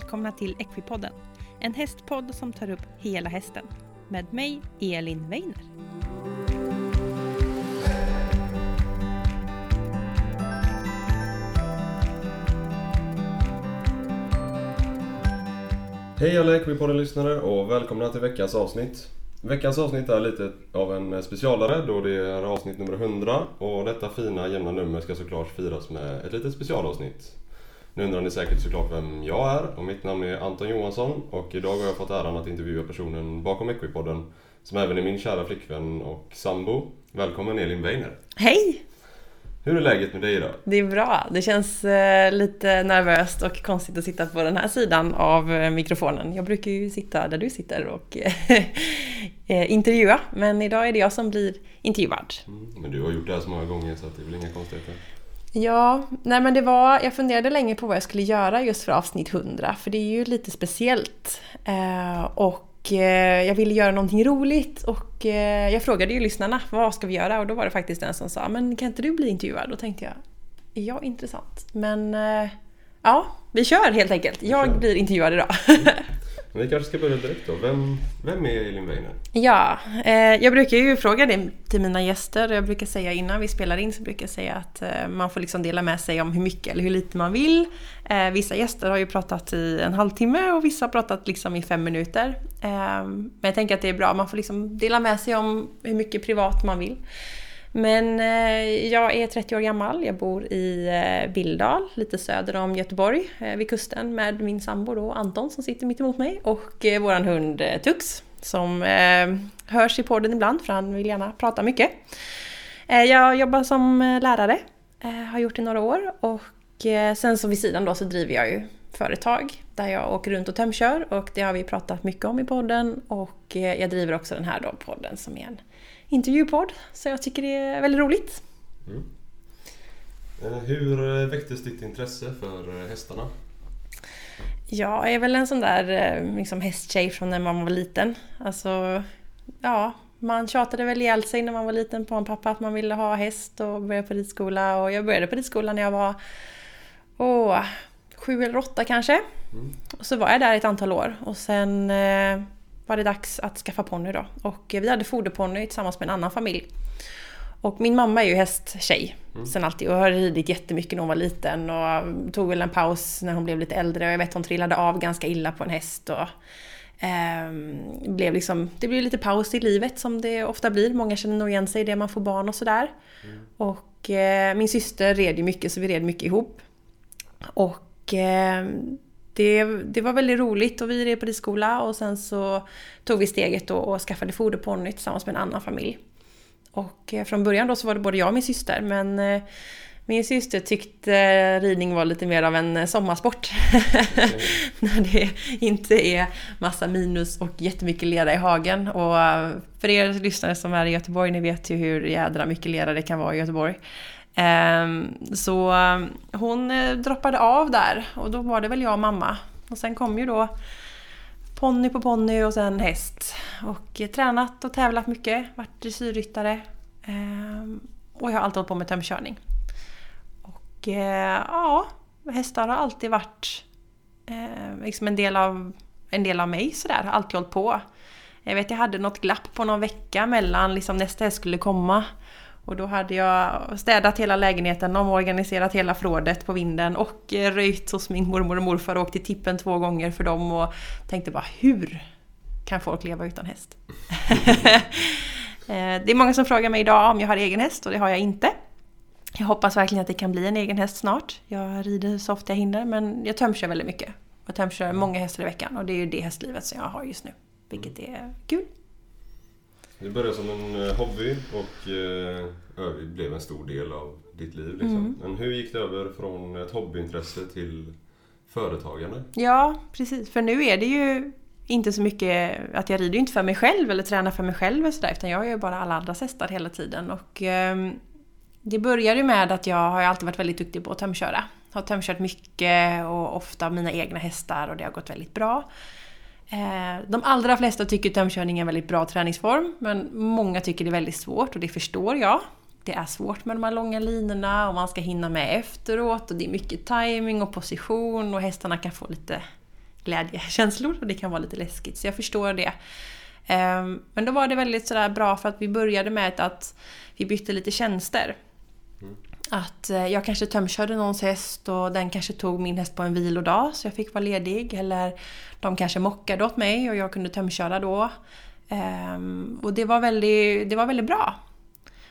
välkomna till Equipodden. En hästpodd som tar upp hela hästen. Med mig, Elin Weiner. Hej alla Equipodden-lyssnare och välkomna till veckans avsnitt. Veckans avsnitt är lite av en specialare då det är avsnitt nummer 100 och detta fina jämna nummer ska såklart firas med ett litet specialavsnitt. Nu undrar ni säkert såklart vem jag är och mitt namn är Anton Johansson och idag har jag fått äran att intervjua personen bakom Equipodden som även är min kära flickvän och sambo. Välkommen Elin Weiner! Hej! Hur är läget med dig idag? Det är bra. Det känns eh, lite nervöst och konstigt att sitta på den här sidan av eh, mikrofonen. Jag brukar ju sitta där du sitter och eh, intervjua, men idag är det jag som blir intervjuad. Mm, men du har gjort det här så många gånger så det är väl inga konstigheter? Ja, nej men det var, jag funderade länge på vad jag skulle göra just för avsnitt 100, för det är ju lite speciellt. Eh, och eh, jag ville göra någonting roligt och eh, jag frågade ju lyssnarna, vad ska vi göra? Och då var det faktiskt en som sa, men kan inte du bli intervjuad? Då tänkte jag, är jag intressant? Men eh, ja, vi kör helt enkelt. Jag blir intervjuad idag. Men vi kanske ska börja direkt då. Vem, vem är Elin Weiner? Ja, eh, jag brukar ju fråga det till mina gäster. Jag brukar säga innan vi spelar in så brukar jag säga att eh, man får liksom dela med sig om hur mycket eller hur lite man vill. Eh, vissa gäster har ju pratat i en halvtimme och vissa har pratat liksom i fem minuter. Eh, men jag tänker att det är bra, man får liksom dela med sig om hur mycket privat man vill. Men eh, jag är 30 år gammal, jag bor i eh, Bildal, Billdal, lite söder om Göteborg, eh, vid kusten med min sambo då, Anton som sitter mitt emot mig. Och vår våran hund Tux som hörs i podden ibland för han vill gärna prata mycket. Jag jobbar som lärare, har gjort det i några år. Och sen så vid sidan då så driver jag ju företag där jag åker runt och tömkör. Och det har vi pratat mycket om i podden. Och jag driver också den här då podden som är en intervjupodd så jag tycker det är väldigt roligt. Mm. Eh, Hur eh, väcktes ditt intresse för eh, hästarna? Jag är väl en sån där liksom hästtjej från när man var liten. Alltså, ja, man tjatade väl ihjäl sig när man var liten på en pappa att man ville ha häst och började på ridskola. Och jag började på ridskola när jag var åh, sju eller åtta kanske. Mm. Och så var jag där ett antal år och sen eh, var det dags att skaffa ponny då. Och eh, vi hade foderponny tillsammans med en annan familj. Och min mamma är ju hästtjej Mm. sen alltid och har ridit jättemycket när hon var liten och tog väl en paus när hon blev lite äldre och jag vet hon trillade av ganska illa på en häst och ehm, blev liksom, det blev lite paus i livet som det ofta blir. Många känner nog igen sig i det man får barn och sådär. Och eh, min syster red ju mycket så vi red mycket ihop. Och eh, det, det var väldigt roligt och vi red på ridskola och sen så tog vi steget då och skaffade foderponny tillsammans med en annan familj. Och eh, från början då så var det både jag och min syster men eh, min syster tyckte ridning var lite mer av en eh, sommarsport. När det inte är massa minus och jättemycket lera i hagen. Och för er lyssnare som är i Göteborg, ni vet ju hur jädra mycket lera det kan vara i Göteborg. Ehm, så hon eh, droppade av där och då var det väl jag och mamma. Och sen kom ju då ponny på ponny och sen häst. Och eh, tränat och tävlat mycket, varit dressyrryttare. Ehm, och jag har alltid hållit på med tömkörning. Och eh, ja, hästar har alltid varit liksom en del av, en del av mig sådär, har alltid hållit på. Jag vet jag hade något glapp på någon vecka mellan liksom nästa häst skulle komma. Och då hade jag städat hela lägenheten, omorganiserat hela förrådet på vinden och röjt hos min mormor och morfar och åkt till tippen två gånger för dem och tänkte bara hur kan folk leva utan häst? Eh, det är många som frågar mig idag om jag har egen häst och det har jag inte. Jag hoppas verkligen att det kan bli en egen häst snart. Jag rider så ofta jag hinner men jag tömkör väldigt mycket. Jag tömkör många hästar i veckan och det är ju det hästlivet som jag har just nu. Vilket är kul. Det började som en eh, hobby och eh, blev en stor del av ditt liv. Liksom. Mm. Men hur gick det över från ett hobbyintresse till företagande? Ja, precis. För nu är det ju inte så mycket att jag rider inte för mig själv eller tränar för mig själv och sådär, utan jag ju bara alla andras hästar hela tiden. Och ehm, det började ju med att jag har alltid varit väldigt duktig på att tömköra. Har tömkört mycket och ofta mina egna hästar och det har gått väldigt bra. Eh, de allra flesta tycker tömkörning är en väldigt bra träningsform, men många tycker det är väldigt svårt och det förstår jag. Det är svårt med de här långa linorna och man ska hinna med efteråt och det är mycket timing och position och hästarna kan få lite glädjekänslor och det kan vara lite läskigt. Så jag förstår det. Ehm, men då var det väldigt sådär bra för att vi började med att vi bytte lite tjänster. Att eh, jag kanske tömkörde någons häst och den kanske tog min häst på en vilodag så jag fick vara ledig. Eller de kanske mockade åt mig och jag kunde tömköra då. Ehm, och det var, väldigt, det var väldigt bra.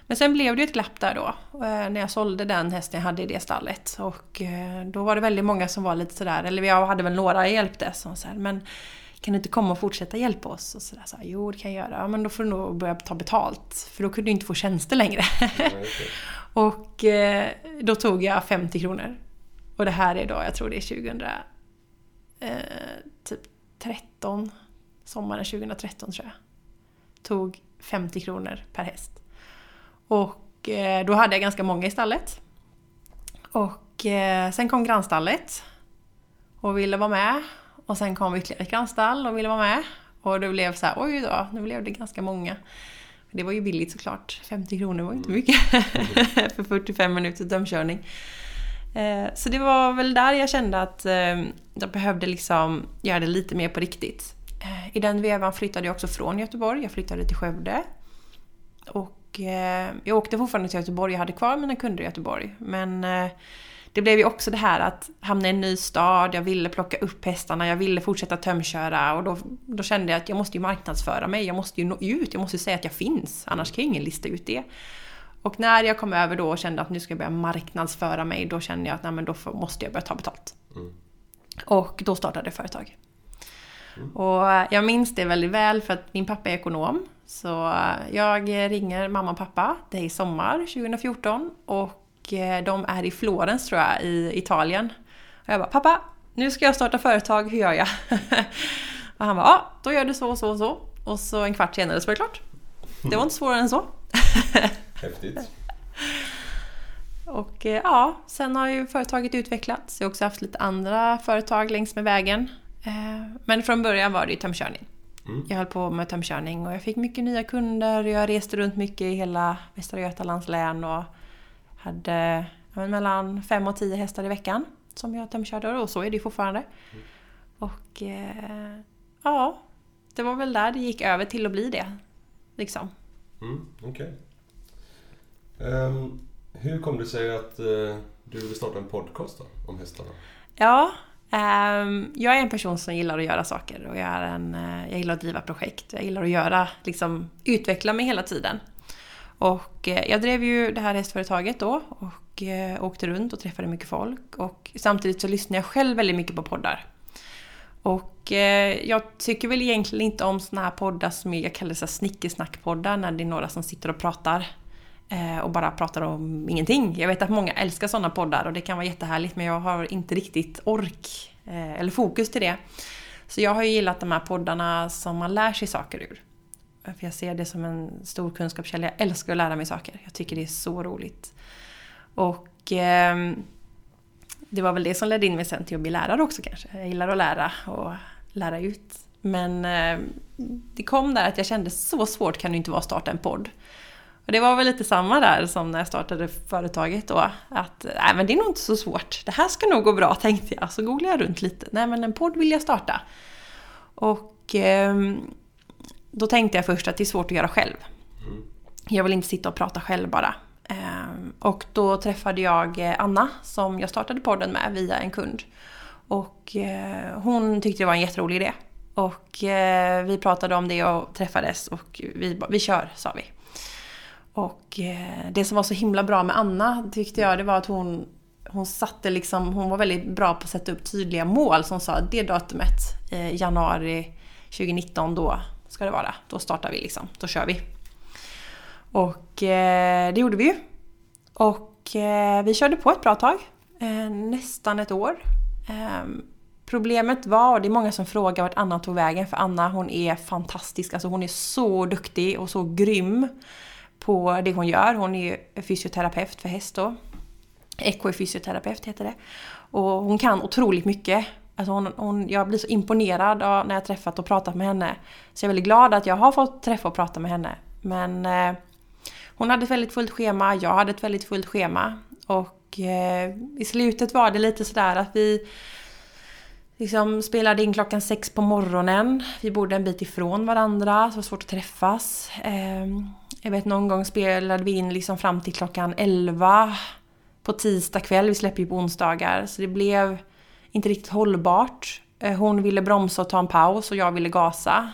Men sen blev det ju ett glapp där då, eh, när jag sålde den hästen jag hade i det stallet. Och eh, då var det väldigt många som var lite sådär, eller jag hade väl några jag hjälpte, som så här, men kan du inte komma och fortsätta hjälpa oss? Och sådär, så här, jo det kan jag göra, ja, men då får du nog börja ta betalt. För då kunde du inte få tjänster längre. Det. och eh, då tog jag 50 kronor. Och det här är då, jag tror det är 2000, eh, typ 13, sommaren 2013 tror jag. Tog 50 kronor per häst. Och eh, då hade jag ganska många i stallet. Och eh, sen kom grannstallet och ville vara med. Och sen kom ytterligare ett grannstall och ville vara med. Och det blev så här, oj då, nu blev det ganska många. Det var ju billigt såklart. 50 kronor var inte mycket för 45 minuters dömkörning. Eh, Så det var väl där jag kände att eh, jag behövde liksom göra det lite mer på riktigt. Eh, I den vevan flyttade jag också från Göteborg. Jag flyttade till Skövde. Och eh, jag åkte fortfarande till Göteborg. Jag hade kvar mina kunder i Göteborg. Men det blev ju också det här att hamna i en ny stad. Jag ville plocka upp hästarna. Jag ville fortsätta tömköra. Och då, då kände jag att jag måste ju marknadsföra mig. Jag måste ju nå ut. Jag måste ju säga att jag finns. Annars kan ju ingen lista ut det. Och när jag kom över då och kände att nu ska jag börja marknadsföra mig, då kände jag att nej, men då måste jag börja ta betalt. Mm. Och då startade jag företag. Och jag minns det väldigt väl för att min pappa är ekonom. Så jag ringer mamma och pappa, det är i sommar 2014 och de är i Florens tror jag, i Italien. Och jag bara, pappa, nu ska jag starta företag, hur gör jag? och han bara, ja, då gör du så och så och så. Och så en kvart senare så var det klart. Det var inte svårare än så. Häftigt. Och eh, ja, sen har ju företaget utvecklats. Jag har också haft lite andra företag längs med vägen. Eh, Men från början var det ju tömkörning. Mm. Jag höll på med tömkörning och jag fick mycket nya kunder. Jag reste runt mycket i hela Västra Götalands län och hade mellan fem och tio hästar i veckan som jag tömkörde och så är det fortfarande. Och eh, ja, det var väl där det gick över till att bli det. Liksom. Mm, Okej. Ehm, hur kom det sig att eh, du ville starta en podcast då, om hästarna? Ja, ehm, jag är en person som gillar att göra saker och jag, är en, eh, jag gillar att driva projekt. Jag gillar att göra, liksom, utveckla mig hela tiden. Och eh, jag drev ju det här hästföretaget då och eh, åkte runt och träffade mycket folk. Och samtidigt så lyssnade jag själv väldigt mycket på poddar. Och eh, jag tycker väl egentligen inte om såna här poddar som jag kallar så här snickesnackpoddar, när det är några som sitter och pratar. Och bara pratar om ingenting. Jag vet att många älskar sådana poddar och det kan vara jättehärligt men jag har inte riktigt ork eller fokus till det. Så jag har ju gillat de här poddarna som man lär sig saker ur. För jag ser det som en stor kunskapskälla. Jag älskar att lära mig saker. Jag tycker det är så roligt. Och eh, det var väl det som ledde in mig sen till att bli lärare också kanske. Jag gillar att lära och lära ut. Men eh, det kom där att jag kände så svårt kan det inte vara att starta en podd. Och det var väl lite samma där som när jag startade företaget då. Att nej men det är nog inte så svårt. Det här ska nog gå bra tänkte jag. Så googlade jag runt lite. Nej men en podd vill jag starta. Och eh, då tänkte jag först att det är svårt att göra själv. Mm. Jag vill inte sitta och prata själv bara. Ehm, Och då träffade jag eh, Anna som jag startade podden med via en kund. Och eh, hon tyckte det var en jätterolig idé. Och eh, vi pratade om det och träffades och vi, vi kör, sa vi. Och det som var så himla bra med Anna tyckte jag det var att hon, hon satte liksom, hon var väldigt bra på att sätta upp tydliga mål som sa att det datumet, januari 2019 då ska det vara. Då startar vi liksom, då kör vi. Och eh, det gjorde vi ju. Och eh, vi körde på ett bra tag. Eh, nästan ett år. Eh, problemet var, och det är många som frågar vart Anna tog vägen, för Anna hon är fantastisk. Alltså hon är så duktig och så grym på det hon gör. Hon är ju fysioterapeut för häst då. Ekofysioterapeut heter det. Och hon kan otroligt mycket. Alltså hon, hon, jag blir så imponerad av när jag träffat och pratat med henne. Så jag är väldigt glad att jag har fått träffa och prata med henne. Men eh, hon hade ett väldigt fullt schema, jag hade ett väldigt fullt schema. Och eh, i slutet var det lite sådär att vi... liksom spelade in klockan sex på morgonen. Vi bodde en bit ifrån varandra, så det var svårt att träffas. Eh, jag vet någon gång spelade vi in liksom fram till klockan elva på tisdag kväll. Vi släpper ju på onsdagar. Så det blev inte riktigt hållbart. Eh, hon ville bromsa och ta en paus och jag ville gasa.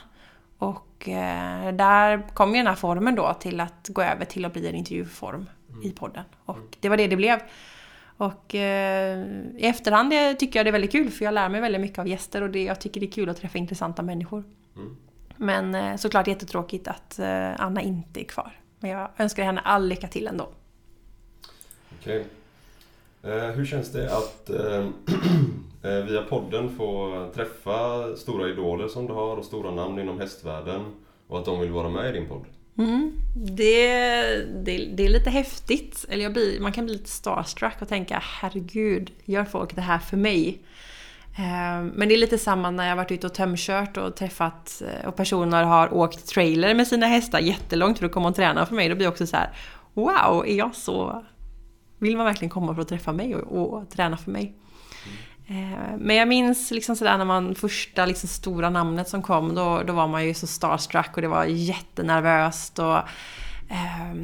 Och eh, där kom ju den här formen då till att gå över till att bli en intervjuform mm. i podden. Och det var det det blev. Och eh, i efterhand tycker jag det är väldigt kul för jag lär mig väldigt mycket av gäster och det, jag tycker det är kul att träffa intressanta människor. Mm. Men eh, såklart jättetråkigt att eh, Anna inte är kvar. Men jag önskar henne all lycka till ändå. Okay. Eh, hur känns det att eh, eh, via podden få träffa stora idoler som du har och stora namn inom hästvärlden och att de vill vara med i din podd? Mm. Det, det, det, är lite häftigt. Eller blir, man kan bli lite starstruck och tänka herregud, gör folk det här för mig? Eh, men det är lite samma när jag varit ute och tömkört och träffat och personer har åkt trailer med sina hästar jättelångt för att komma och träna för mig. Då blir jag också så här, Wow, är jag så... Vill man verkligen komma för att träffa mig och, och träna för mig? Eh, men jag minns liksom sådär när man första liksom stora namnet som kom, då, då var man ju så starstruck och det var jättenervöst och eh,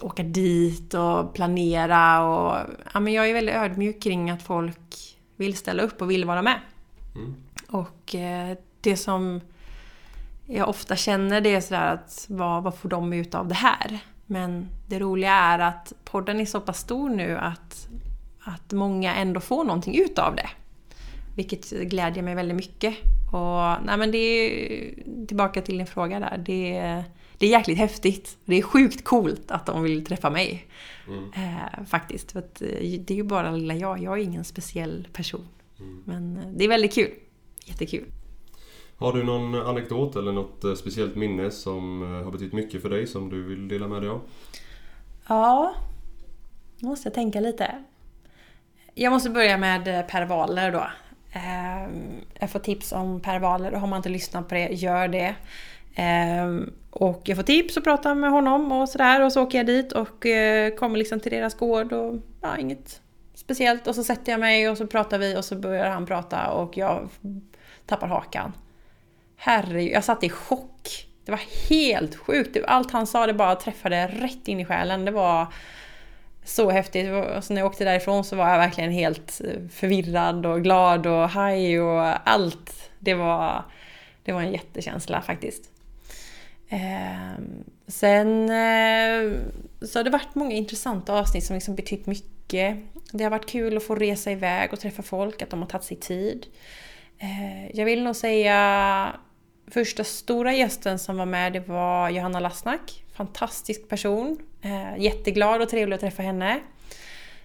åka dit och planera och ja, men jag är väldigt ödmjuk kring att folk vill ställa upp och vill vara med. Mm. Och eh, det som jag ofta känner det är sådär att vad, vad får de ut av det här? Men det roliga är att podden är så pass stor nu att att många ändå får någonting ut av det. Vilket glädjer mig väldigt mycket. Och nej men det är tillbaka till din fråga där. Det är, det är jäkligt häftigt. Det är sjukt coolt att de vill träffa mig. Mm. Eh, faktiskt. För eh, det är ju bara lilla jag. Jag är ingen speciell person. Mm. Men eh, det är väldigt kul. Jättekul. Har du någon anekdot eller något eh, speciellt minne som eh, har betytt mycket för dig som du vill dela med dig av? Ja, nu måste jag tänka lite. Jag måste börja med eh, Per Waller då. Jag får tips om Per Waller och har man inte lyssnat på det, gör det. Och jag får tips och pratar med honom och sådär och så åker jag dit och kommer liksom till deras gård och ja, inget speciellt. Och så sätter jag mig och så pratar vi och så börjar han prata och jag tappar hakan. Herregud, jag satt i chock. Det var helt sjukt. Typ, allt han sa det bara träffade rätt in i själen. Det var så häftigt. Så när jag åkte därifrån så var jag verkligen helt eh, förvirrad och glad och haj och allt. Det var, det var en jättekänsla faktiskt. Eh, sen eh, så har det varit många intressanta avsnitt som liksom betytt mycket. Det har varit kul att få resa iväg och träffa folk, att de har tagit sig tid. Eh, jag vill nog säga första stora gästen som var med det var Johanna Lassnack. Fantastisk person. Eh, jätteglad och trevlig att träffa henne.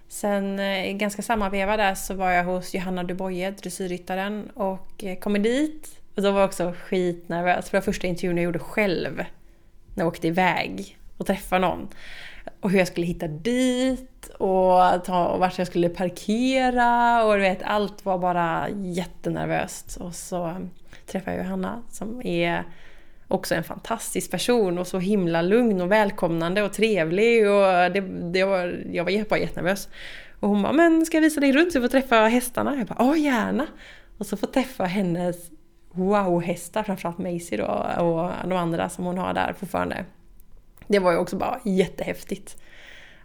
Sen eh, ganska samma veva där så var jag hos Johanna Duboye, dressyrryttaren, och eh, kom dit. Och då var jag också skitnervös, för det var första intervjun jag gjorde själv. När jag åkte iväg och träffa någon. Och hur jag skulle hitta dit och, ta, och vart jag skulle parkera och du vet, allt var bara jättenervöst. Och så träffade jag Johanna som är också en fantastisk person och så himla lugn och välkomnande och trevlig. Och det, det var, jag var bara jättenervös. Och hon bara, men ska jag visa dig runt så du får träffa hästarna? Jag bara, ja gärna! Och så får träffa hennes wow-hästar, framförallt Maisie då och de andra som hon har där fortfarande. Det var ju också bara jättehäftigt.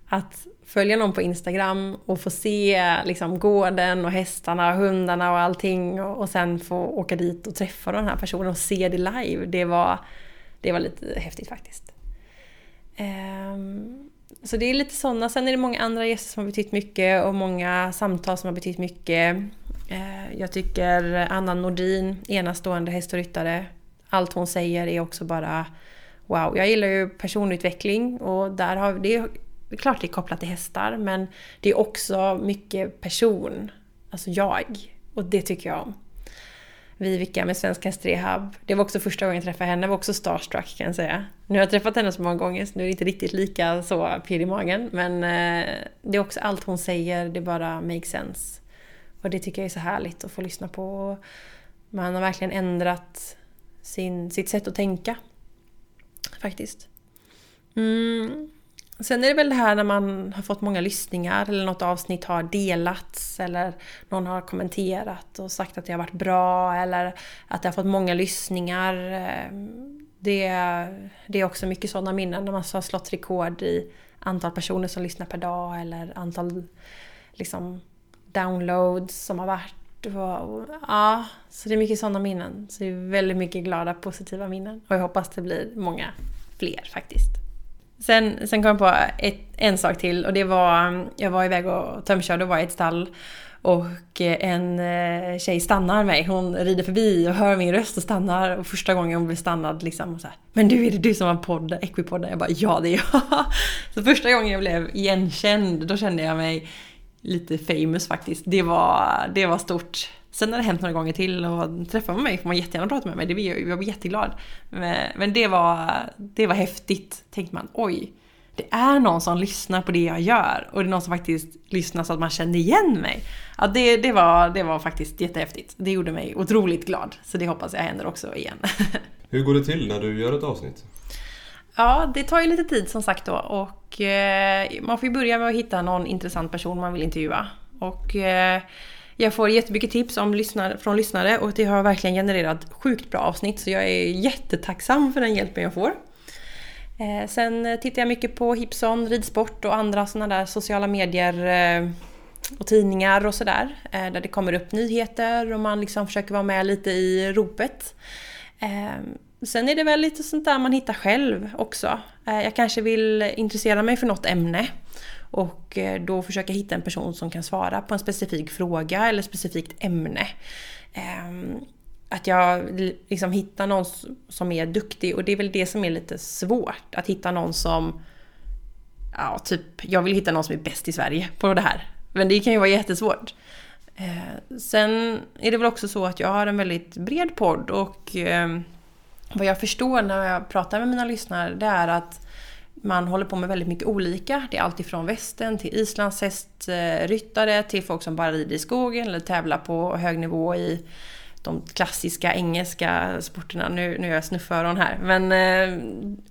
Att följa någon på Instagram och få se liksom gården och hästarna och hundarna och allting och, och sen få åka dit och träffa den här personen och se det live. Det var, det var lite häftigt faktiskt. Um, så det är lite sådana. Sen är det många andra gäster som har betytt mycket och många samtal som har betytt mycket. Uh, jag tycker Anna Nordin, enastående häst och ryttare. Allt hon säger är också bara wow. Jag gillar ju personutveckling och där har det är klart det är kopplat till hästar, men det är också mycket person. Alltså jag. Och det tycker jag om. Vivica med Svensk Hästrehab. Det var också första gången jag träffade henne. Jag var också starstruck kan jag säga. Nu har jag träffat henne så många gånger så nu är det inte riktigt lika så pirr i magen. Men eh, det är också allt hon säger, det bara makes sense. Och det tycker jag är så härligt att få lyssna på. Man har verkligen ändrat sin, sitt sätt att tänka. Faktiskt. Mm. Sen är det väl det här när man har fått många lyssningar eller något avsnitt har delats eller någon har kommenterat och sagt att det har varit bra eller att det har fått många lyssningar. Ehm, det, det är också mycket sådana minnen när man har slått rekord i antal personer som lyssnar per dag eller antal liksom, downloads som har varit. Ja, så det är mycket sådana minnen. Så det är väldigt mycket glada, positiva minnen. Och jag hoppas det blir många fler faktiskt. Sen, sen kom jag på ett, en sak till och det var, jag var iväg och tömkörde och var i ett stall och eh, en eh, tjej stannar mig. Hon rider förbi och hör min röst och stannar. Och första gången hon blir stannad liksom och så här, Men du, är det du som har podd, Equipodden? Jag bara ja, det är jag. Så första gången jag blev igenkänd, då kände jag mig lite famous faktiskt. Det var, det var stort. Sen har det hänt några gånger till och träffar man mig får man jättegärna prata med mig. Det blir, jag blir jätteglad. Men det var, det var häftigt. Tänkte man, oj. Det är någon som lyssnar på det jag gör och det är någon som faktiskt lyssnar så att man känner igen mig. Ja, det, det, var, det var faktiskt jättehäftigt. Det gjorde mig otroligt glad. Så det hoppas jag händer också igen. Hur går det till när du gör ett avsnitt? Ja, det tar ju lite tid som sagt då och eh, man får ju börja med att hitta någon intressant person man vill intervjua. Och eh, jag får jättemycket tips om lyssnare, från lyssnare och det har verkligen genererat sjukt bra avsnitt så jag är jättetacksam för den hjälpen jag får. Eh, sen tittar jag mycket på Hipson, ridsport och andra sådana där sociala medier eh, och tidningar och sådär. Eh, där det kommer upp nyheter och man liksom försöker vara med lite i ropet. Eh, sen är det väl lite sånt där man hittar själv också. Eh, jag kanske vill intressera mig för något ämne och eh, då försöka hitta en person som kan svara på en specifik fråga eller specifikt ämne. Ehm, att jag liksom hittar någon som är duktig och det är väl det som är lite svårt. Att hitta någon som... Ja, typ, jag vill hitta någon som är bäst i Sverige på det här. Men det kan ju vara jättesvårt. Ehm, sen är det väl också så att jag har en väldigt bred podd och ehm, vad jag förstår när jag pratar med mina lyssnare det är att man håller på med väldigt mycket olika. Det är allt ifrån västen till islandshästryttare till folk som bara rider i skogen eller tävlar på hög nivå i de klassiska engelska sporterna. Nu, nu gör jag snufföron här. Men eh,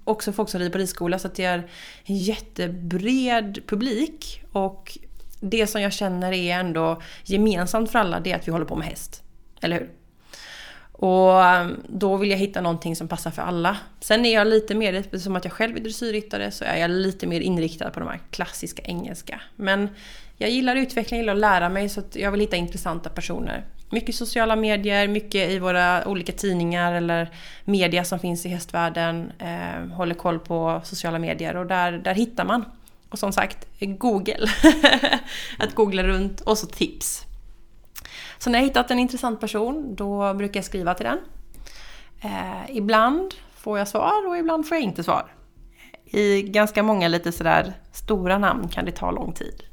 också folk som rider på ridskola så att det är en jättebred publik. Och det som jag känner är ändå gemensamt för alla det är att vi håller på med häst. Eller hur? Och ehm, då vill jag hitta någonting som passar för alla. Sen är jag lite mer, som att jag själv är dressyrryttare, så är jag lite mer inriktad på de här klassiska engelska. Men jag gillar utveckling, jag gillar att lära mig, så jag vill hitta intressanta personer. Mycket sociala medier, mycket i våra olika tidningar eller media som finns i hästvärlden. Eh, håller koll på sociala medier och där, där hittar man. Och som sagt, Google. att googla runt och så tips. Så när jag hittat en intressant person, då brukar jag skriva till den. Eh, ibland får jag svar och ibland får jag inte svar. I ganska många lite sådär stora namn kan det ta lång tid.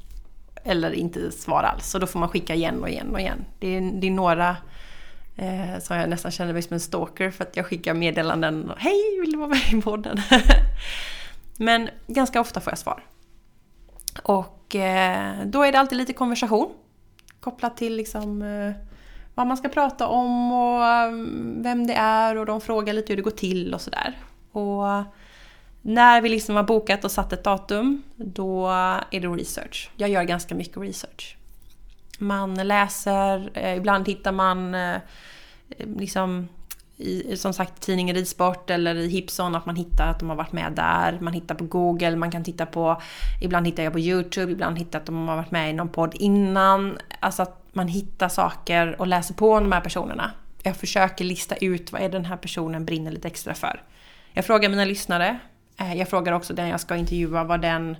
Eller inte svar alls, så då får man skicka igen och igen och igen. Det är, det är några eh, som jag nästan känner mig som en stalker för att jag skickar meddelanden. Hej, vill du vara med i podden? Men ganska ofta får jag svar. Och eh, då är det alltid lite konversation kopplat till liksom, eh, vad man ska prata om och eh, vem det är och de frågar lite hur det går till och sådär. Och eh, när vi liksom har bokat och satt ett datum, då är det research. Jag gör ganska mycket research. Man läser, eh, ibland hittar man eh, liksom i, som sagt tidningen Ridsport eller i Hipson att man hittar att de har varit med där. Man hittar på Google, man kan titta på, ibland hittar jag på YouTube, ibland hittar jag att de har varit med i någon podd innan. Alltså att man hittar saker och läser på om de här personerna. Jag försöker lista ut vad är den här personen brinner lite extra för. Jag frågar mina lyssnare. Eh, jag frågar också den jag ska intervjua vad den,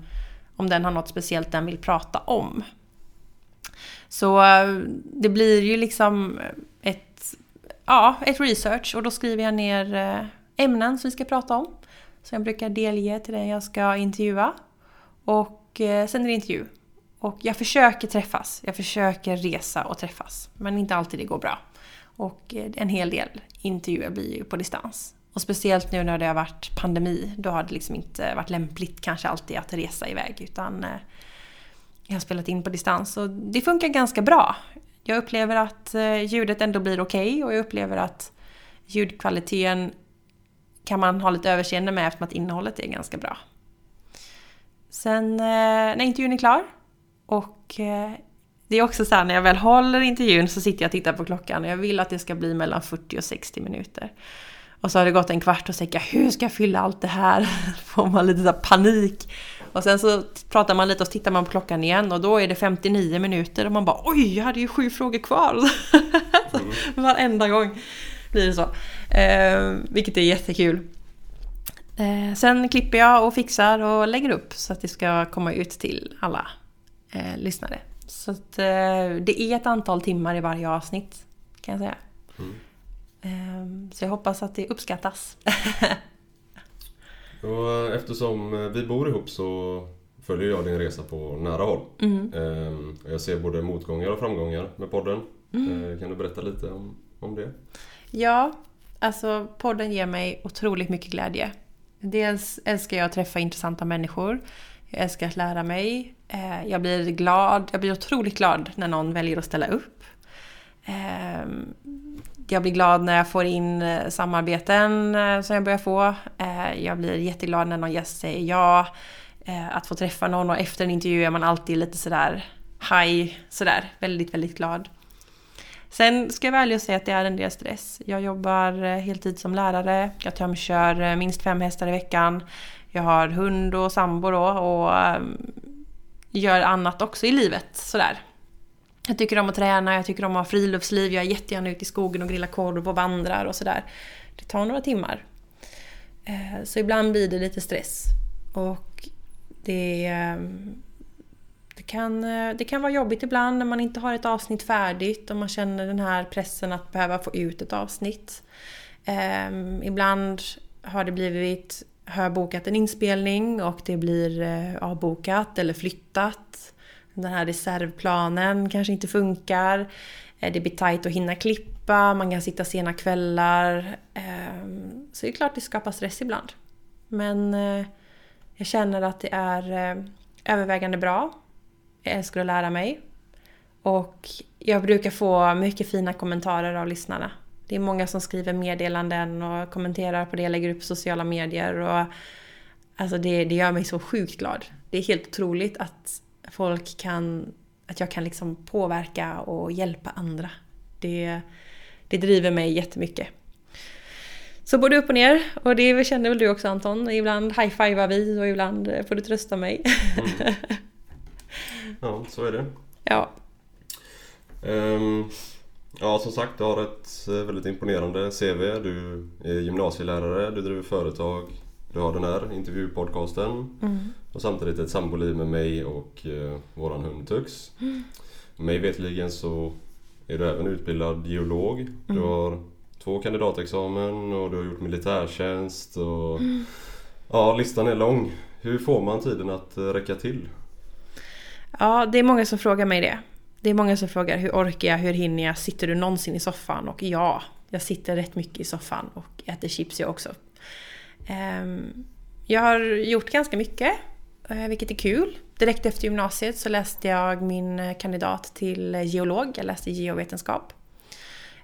om den har något speciellt den vill prata om. Så eh, det blir ju liksom ja, ett research och då skriver jag ner eh, ämnen som vi ska prata om. Som jag brukar delge till den jag ska intervjua. Och eh, sen är det intervju. Och jag försöker träffas. Jag försöker resa och träffas. Men inte alltid det går bra. Och eh, en hel del intervjuer blir ju på distans. Och speciellt nu när det har varit pandemi. Då har det liksom inte varit lämpligt kanske alltid att resa iväg. Utan jag har spelat in på distans och det funkar ganska bra. Jag upplever att eh, ljudet ändå blir okej okay och jag upplever att ljudkvaliteten kan man ha lite överseende med eftersom att innehållet är ganska bra. Sen eh, när intervjun är klar och eh, det är också så här när jag väl håller intervjun så sitter jag och tittar på klockan och jag vill att det ska bli mellan 40 och 60 minuter. Och så har det gått en kvart och så tänker jag hur ska jag fylla allt det här? Får man lite så panik. Och sen så pratar man lite och så tittar man på klockan igen och då är det 59 minuter och man bara oj, jag hade ju sju frågor kvar. Mm. Varenda gång blir det så. Eh, vilket är jättekul. Eh, sen klipper jag och fixar och lägger upp så att det ska komma ut till alla eh, lyssnare. Så att, eh, det är ett antal timmar i varje avsnitt kan jag säga. Mm. Ehm, så jag hoppas att det uppskattas. och eftersom vi bor ihop så följer jag din resa på nära håll. Mm. Ehm, jag ser både motgångar och framgångar med podden. Mm. Eh, kan du berätta lite om, om det? Ja, alltså podden ger mig otroligt mycket glädje. Dels älskar jag att träffa intressanta människor. Jag älskar att lära mig. Eh, jag blir glad, jag blir otroligt glad när någon väljer att ställa upp. Jag blir glad när jag får in eh, samarbeten eh, som jag börjar få. Eh, jag blir jätteglad när någon gäst säger ja. Att få träffa någon och efter en intervju är man alltid lite sådär high, sådär. Väldigt, väldigt glad. Sen ska jag vara ärlig och säga att det är en del stress. Jag jobbar heltid som lärare, jag tömkör minst fem hästar i veckan. Jag har hund och sambo då och ehm, gör annat också i livet sådär. Jag tycker om att träna, jag tycker om att ha friluftsliv, jag är jättegärna ute i skogen och grillar korv och vandrar och sådär. Det tar några timmar. Eh, så ibland blir det lite stress. Och det, eh, det, kan, eh, det kan vara jobbigt ibland när man inte har ett avsnitt färdigt och man känner den här pressen att behöva få ut ett avsnitt. Ehm, ibland har det blivit har jag bokat en inspelning och det blir avbokat eller flyttat. Den här reservplanen kanske inte funkar. Eh, det blir tajt att hinna klippa, man kan sitta sena kvällar. Ehm, så det är klart det skapar stress ibland. Men eh, jag känner att det är eh, övervägande bra. Jag älskar att lära mig. Och jag brukar få mycket fina kommentarer av lyssnarna. Det är många som skriver meddelanden och kommenterar på det jag lägger upp på sociala medier. Och, alltså det, det gör mig så sjukt glad. Det är helt otroligt att folk kan... Att jag kan liksom påverka och hjälpa andra. Det, det driver mig jättemycket. Så både upp och ner. Och det känner väl du också Anton. Ibland high-fivar vi och ibland får du trösta mig. Mm. Ja, så är det. Ja. Um, Ja, som sagt, du har ett eh, väldigt imponerande CV. Du är gymnasielärare, du driver företag, du har den här intervjupodcasten mm. och samtidigt ett samboliv med mig och eh, våran hund Tux. Mm. Mig vetligen så är du även utbildad geolog. Mm. Du har två kandidatexamen och du har gjort militärtjänst. Och, mm. Ja, listan är lång. Hur får man tiden att eh, räcka till? Ja, det är många som frågar mig det. Det är många som frågar hur orkar jag, hur hinner jag, sitter du någonsin i soffan? Och ja, jag sitter rätt mycket i soffan och äter chips jag också. Ehm, jag har gjort ganska mycket, eh, vilket är kul. Direkt efter gymnasiet så läste jag min kandidat till geolog, jag läste geovetenskap.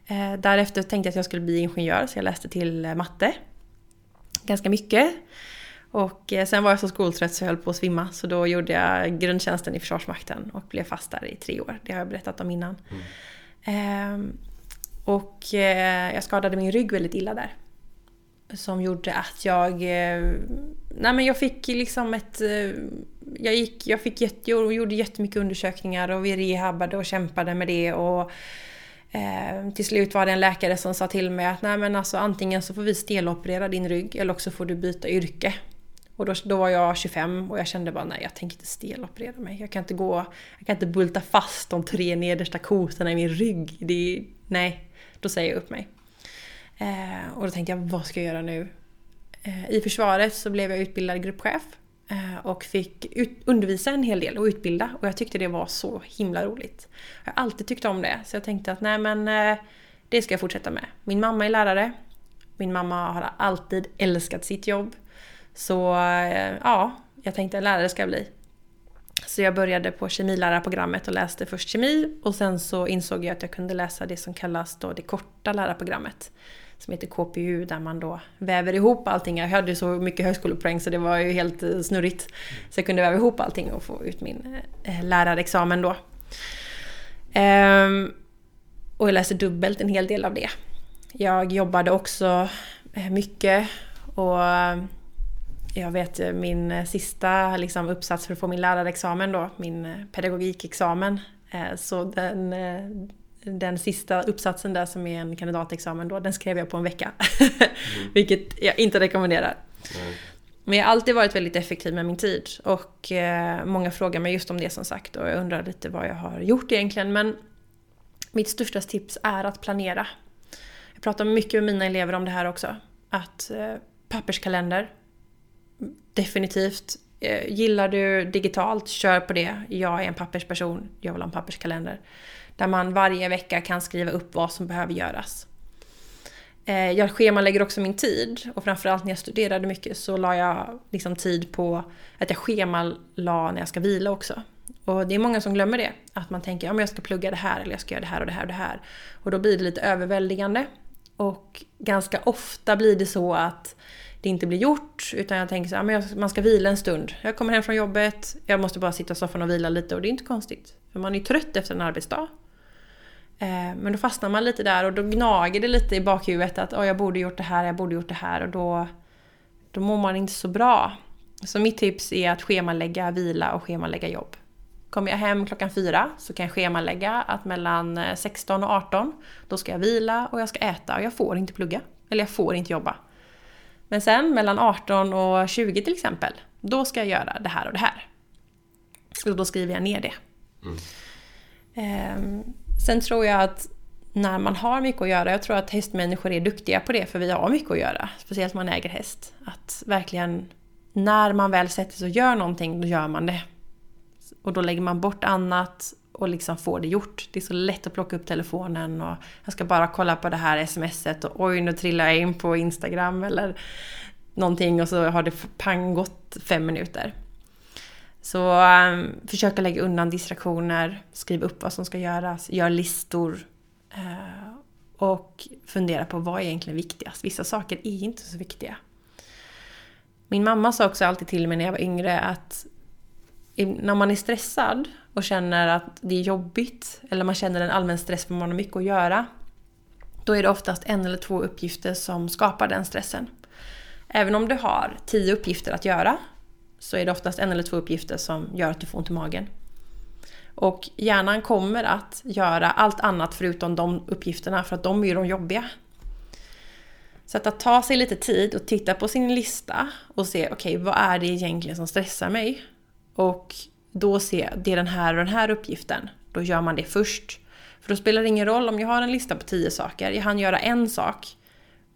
Eh, därefter tänkte jag att jag skulle bli ingenjör så jag läste till matte. Ganska mycket. Och eh, sen var jag så skoltrött så jag höll på att svimma så då gjorde jag grundtjänsten i Försvarsmakten och blev fast där i tre år. Det har jag berättat om innan. Mm. Ehm, och eh, jag skadade min rygg väldigt illa där. Som gjorde att jag... Eh, nej men jag fick liksom ett... Eh, jag, gick, jag fick jätte, jag gjorde jättemycket undersökningar och vi rehabbade och kämpade med det. Och, Eh, till slut var det en läkare som sa till mig att nej men alltså antingen så får vi steloperera din rygg eller också får du byta yrke. Och då, då var jag 25 och jag kände bara nej jag tänker inte steloperera mig. Jag kan inte gå, jag kan inte bulta fast de tre nedersta kotorna i min rygg. Det, nej, då säger jag upp mig. Eh, och då tänkte jag vad ska jag göra nu? Eh, I försvaret så blev jag utbildad gruppchef eh, och fick ut, undervisa en hel del och utbilda och jag tyckte det var så himla roligt. Jag har alltid tyckt om det så jag tänkte att nej men eh, det ska jag fortsätta med. Min mamma är lärare. Min mamma har alltid älskat sitt jobb. Så eh, ja, jag tänkte lärare ska jag bli. Så jag började på kemilärarprogrammet och läste först kemi och sen så insåg jag att jag kunde läsa det som kallas då det korta lärarprogrammet som heter KPU där man då väver ihop allting. Jag hade så mycket högskolepoäng så det var ju helt eh, snurrigt. Så jag kunde väva ihop allting och få ut min eh, eh, lärarexamen då. Ehm, och jag läste dubbelt en hel del av det. Jag jobbade också mycket och jag vet min sista liksom, uppsats för att få min lärarexamen då, min pedagogikexamen. Så den, den sista uppsatsen där som är en kandidatexamen då, den skrev jag på en vecka. Mm. Vilket jag inte rekommenderar. Mm. Men jag har alltid varit väldigt effektiv med min tid. Och eh, många frågar mig just om det som sagt. Och jag undrar lite vad jag har gjort egentligen. Men mitt största tips är att planera. Jag pratar mycket med mina elever om det här också. Att eh, papperskalender. Definitivt. Eh, gillar du digitalt, kör på det. Jag är en pappersperson. Jag vill ha en papperskalender. Där man varje vecka kan skriva upp vad som behöver göras. Eh, jag schemalägger också min tid och framförallt när jag studerade mycket så la jag liksom tid på att jag schemalade när jag ska vila också. Och det är många som glömmer det. Att man tänker att ja, jag ska plugga det här eller jag ska göra det här och det här och det här. Och då blir det lite överväldigande. Och ganska ofta blir det så att det inte blir gjort. Utan jag tänker så här, man ska vila en stund. Jag kommer hem från jobbet, jag måste bara sitta i soffan och vila lite och det är inte konstigt. För man är trött efter en arbetsdag. Eh, men då fastnar man lite där och då gnager det lite i bakhuvudet att oh, jag borde gjort det här, jag borde gjort det här och då, då mår man inte så bra. Så mitt tips är att schemalägga vila och schemalägga jobb. Kommer jag hem klockan fyra så kan jag schemalägga att mellan 16 och 18 då ska jag vila och jag ska äta och jag får inte plugga. Eller jag får inte jobba. Men sen mellan 18 och 20 till exempel, då ska jag göra det här och det här. Och då skriver jag ner det. Mm. Ehm, Sen tror jag att när man har mycket att göra, jag tror att hästmänniskor är duktiga på det för vi har mycket att göra. Speciellt om man äger häst. Att verkligen, när man väl sätter sig och gör någonting, då gör man det. Och då lägger man bort annat och liksom får det gjort. Det är så lätt att plocka upp telefonen och jag ska bara kolla på det här smset och oj nu trillar jag in på Instagram eller någonting och så har det pang gått fem minuter. Så um, försöka lägga undan distraktioner, skriv upp vad som ska göras, gör listor. Uh, och fundera på vad är egentligen viktigast. Vissa saker är inte så viktiga. Min mamma sa också alltid till mig när jag var yngre att när man är stressad och känner att det är jobbigt eller man känner en allmän stress för man har mycket att göra. Då är det oftast en eller två uppgifter som skapar den stressen. Även om du har tio uppgifter att göra så är det oftast en eller två uppgifter som gör att du får ont i magen. Och hjärnan kommer att göra allt annat förutom de uppgifterna för att de är ju de jobbiga. Så att, att ta sig lite tid och titta på sin lista och se okej, okay, vad är det egentligen som stressar mig? Och då se, det är den här och den här uppgiften. Då gör man det först. För då spelar det ingen roll om jag har en lista på tio saker, jag hann göra en sak.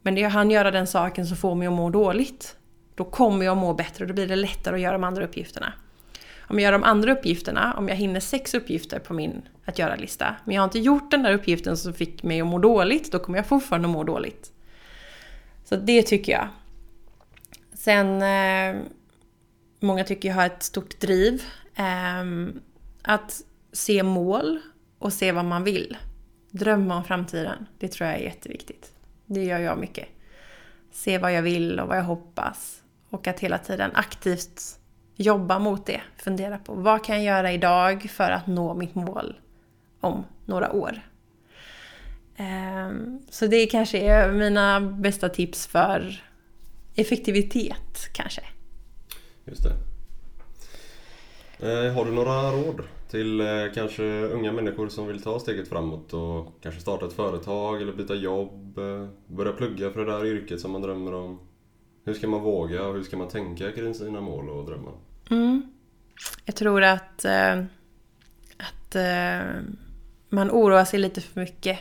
Men jag hann göra den saken som får mig att må dåligt. Då kommer jag må bättre och då blir det lättare att göra de andra uppgifterna. Om jag gör de andra uppgifterna, om jag hinner sex uppgifter på min att göra-lista, men jag har inte gjort den där uppgiften som fick mig att må dåligt, då kommer jag fortfarande må dåligt. Så det tycker jag. Sen, eh, många tycker jag har ett stort driv. Eh, att se mål och se vad man vill. Drömma om framtiden, det tror jag är jätteviktigt. Det gör jag mycket. Se vad jag vill och vad jag hoppas. Och att hela tiden aktivt jobba mot det. Fundera på vad kan jag göra idag för att nå mitt mål om några år. Ehm, så det kanske är mina bästa tips för effektivitet kanske. Just det. Eh, har du några råd till eh, kanske unga människor som vill ta steget framåt och kanske starta ett företag eller byta jobb, eh, börja plugga för det där yrket som man drömmer om? Hur ska man våga och hur ska man tänka kring sina mål och drömmar? Mm. Jag tror att, eh, att eh, man oroar sig lite för mycket.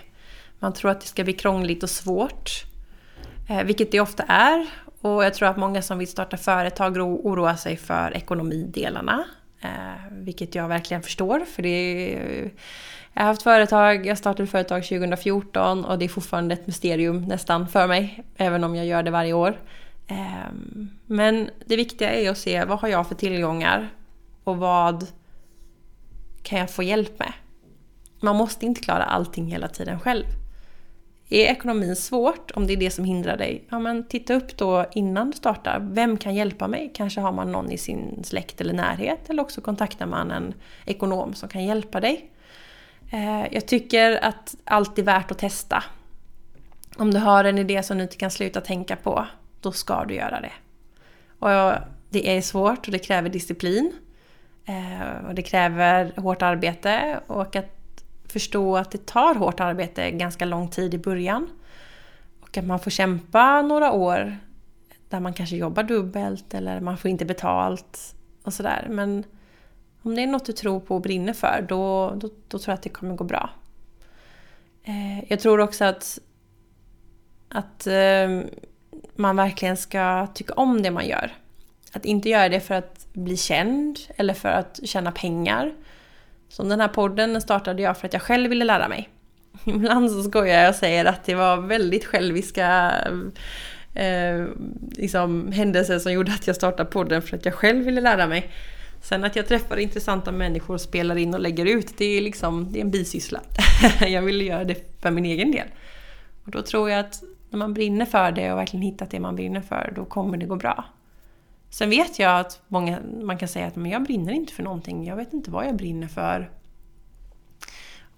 Man tror att det ska bli krångligt och svårt. Eh, vilket det ofta är. Och jag tror att många som vill starta företag oroar sig för ekonomidelarna. Eh, vilket jag verkligen förstår. För det är, jag har haft företag, jag startade företag 2014 och det är fortfarande ett mysterium nästan för mig. Även om jag gör det varje år. Ehm, men det viktiga är att se vad har jag för tillgångar och vad kan jag få hjälp med. Man måste inte klara allting hela tiden själv. är ekonomin svårt, om det är det som hindrar dig, ja men titta upp då innan du startar. Vem kan hjälpa mig? Kanske har man någon i sin släkt eller närhet eller också kontaktar man en ekonom som kan hjälpa dig. Ehm, jag tycker att allt är värt att testa. Om du har en idé som du inte kan sluta tänka på, då ska du göra det. Och det är svårt och det kräver disciplin. Eh, och det kräver hårt arbete och att förstå att det tar hårt arbete ganska lång tid i början. Och att man får kämpa några år där man kanske jobbar dubbelt eller man får inte betalt och sådär. Men om det är något du tror på och brinner för, då, då, då tror jag att det kommer gå bra. Eh, jag tror också att, att eh, man verkligen ska tycka om det man gör. Att inte göra det för att bli känd eller för att tjäna pengar. Som den här podden startade jag för att jag själv ville lära mig. Ibland så skojar jag och säger att det var väldigt själviska eh, liksom, händelser som gjorde att jag startade podden för att jag själv ville lära mig. Sen att jag träffar intressanta människor och spelar in och lägger ut, det är liksom det är en bisyssla. jag ville göra det för min egen del. Och då tror jag att när man brinner för det och verkligen hittat det man brinner för, då kommer det gå bra. Sen vet jag att många, man kan säga att men jag brinner inte för någonting, jag vet inte vad jag brinner för.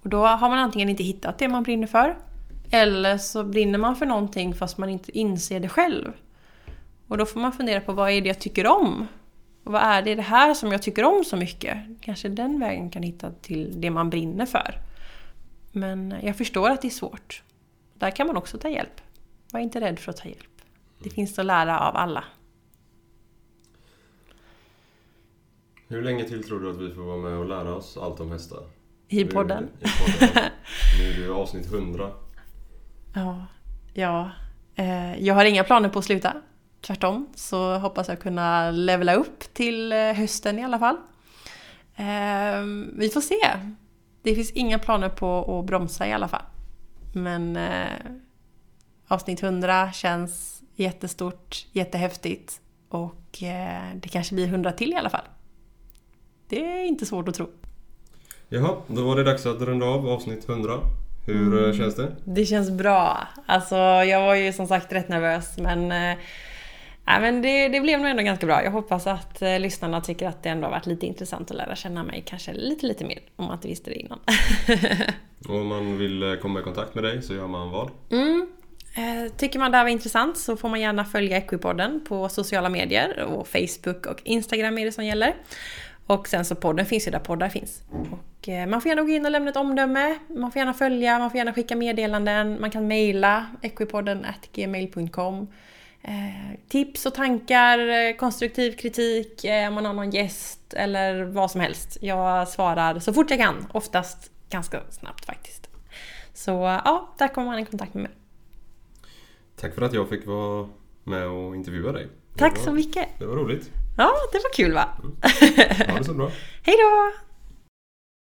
Och då har man antingen inte hittat det man brinner för, eller så brinner man för någonting fast man inte inser det själv. Och då får man fundera på vad är det jag tycker om? Och vad är det, det här som jag tycker om så mycket? Kanske den vägen kan hitta till det man brinner för. Men jag förstår att det är svårt. Där kan man också ta hjälp. Var inte rädd för att ta hjälp. Det finns att lära av alla. Hur länge till tror du att vi får vara med och lära oss allt om hästar? I podden? I podden. Nu är det avsnitt 100. Ja, ja. Eh, jag har inga planer på att sluta. Tvärtom så hoppas jag kunna levela upp till eh, hösten i alla fall. Ehm, vi får se. Det finns inga planer på att bromsa i alla fall. Men eh, avsnitt 100 känns jättestort, jättehäftigt och det kanske blir 100 till i alla fall. Det är inte svårt att tro. Jaha, då var det dags att runda av avsnitt 100. Hur mm. känns det? Det känns bra. Alltså, jag var ju som sagt rätt nervös men äh, men det, det blev nog ändå ganska bra. Jag hoppas att äh, lyssnarna tycker att det ändå har varit lite intressant att lära känna mig kanske lite, lite mer om man inte visste det innan. Om man vill eh, komma i kontakt med dig så gör man vad? Mm. Eh, tycker man det här var intressant så får man gärna följa Equipodden på sociala medier och Facebook och Instagram är det som gäller. Och sen så podden finns ju där poddar finns. Och eh, man får gärna gå in och lämna ett omdöme, man får gärna följa, man får gärna skicka meddelanden, man kan mejla equipodden gmail.com eh, Tips och tankar, konstruktiv kritik, om man har någon gäst eller vad som helst. Jag svarar så fort jag kan, oftast ganska snabbt faktiskt. Så ja, där kommer man i kontakt med mig. Tack för att jag fick vara med och intervjua dig. Tack var, så mycket! Det var roligt. Ja, det var kul va? Mm. Ha det så bra. Hej då!